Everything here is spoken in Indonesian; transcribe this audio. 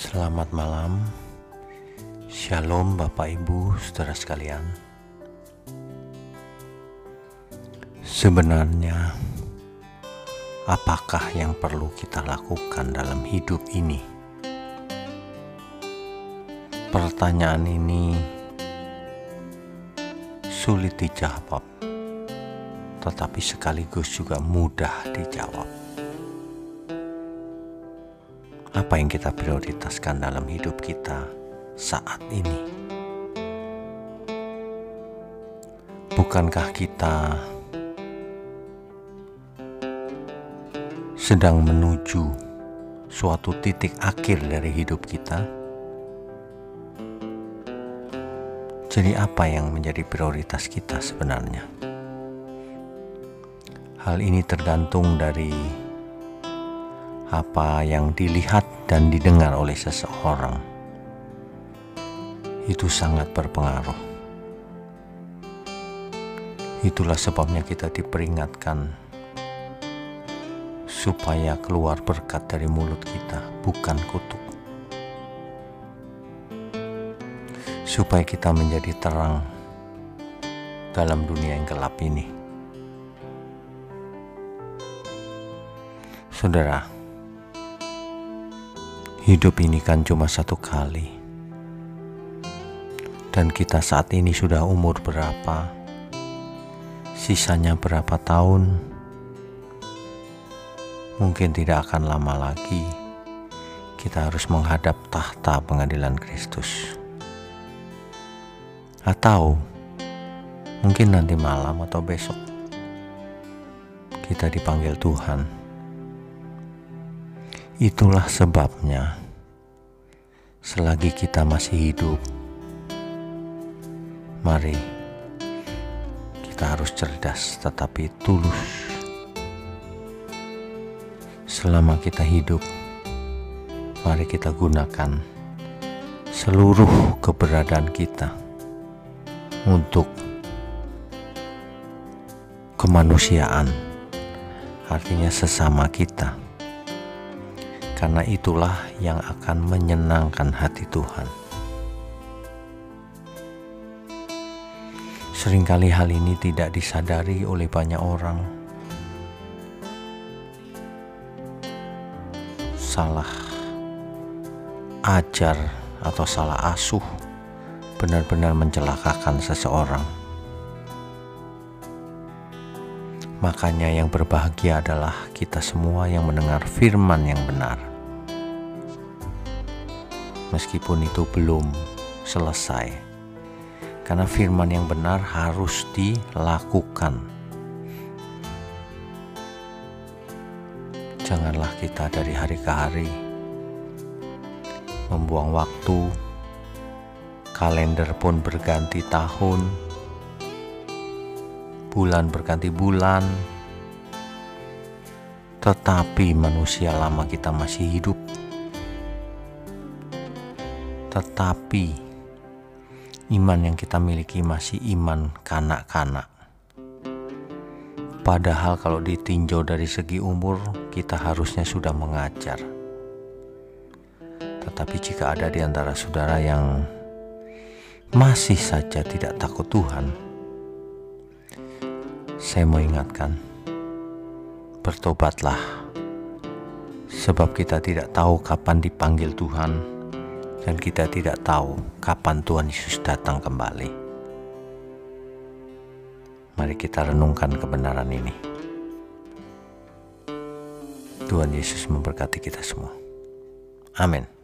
Selamat malam, Shalom Bapak Ibu, saudara sekalian. Sebenarnya, apakah yang perlu kita lakukan dalam hidup ini? Pertanyaan ini sulit dijawab, tetapi sekaligus juga mudah dijawab apa yang kita prioritaskan dalam hidup kita saat ini. Bukankah kita sedang menuju suatu titik akhir dari hidup kita? Jadi, apa yang menjadi prioritas kita sebenarnya? Hal ini tergantung dari apa yang dilihat dan didengar oleh seseorang itu sangat berpengaruh. Itulah sebabnya kita diperingatkan supaya keluar berkat dari mulut kita, bukan kutuk. Supaya kita menjadi terang dalam dunia yang gelap ini. Saudara, Hidup ini kan cuma satu kali. Dan kita saat ini sudah umur berapa? Sisanya berapa tahun? Mungkin tidak akan lama lagi kita harus menghadap tahta pengadilan Kristus. Atau mungkin nanti malam atau besok kita dipanggil Tuhan. Itulah sebabnya selagi kita masih hidup. Mari kita harus cerdas tetapi tulus. Selama kita hidup, mari kita gunakan seluruh keberadaan kita untuk kemanusiaan, artinya sesama kita karena itulah yang akan menyenangkan hati Tuhan. Seringkali hal ini tidak disadari oleh banyak orang. Salah ajar atau salah asuh benar-benar mencelakakan seseorang. Makanya, yang berbahagia adalah kita semua yang mendengar firman yang benar meskipun itu belum selesai. Karena firman yang benar harus dilakukan. Janganlah kita dari hari ke hari membuang waktu, kalender pun berganti tahun, bulan berganti bulan, tetapi manusia lama kita masih hidup tetapi iman yang kita miliki masih iman kanak-kanak. Padahal kalau ditinjau dari segi umur, kita harusnya sudah mengajar. Tetapi jika ada di antara saudara yang masih saja tidak takut Tuhan, saya mau ingatkan, bertobatlah, sebab kita tidak tahu kapan dipanggil Tuhan dan kita tidak tahu kapan Tuhan Yesus datang kembali. Mari kita renungkan kebenaran ini. Tuhan Yesus memberkati kita semua. Amin.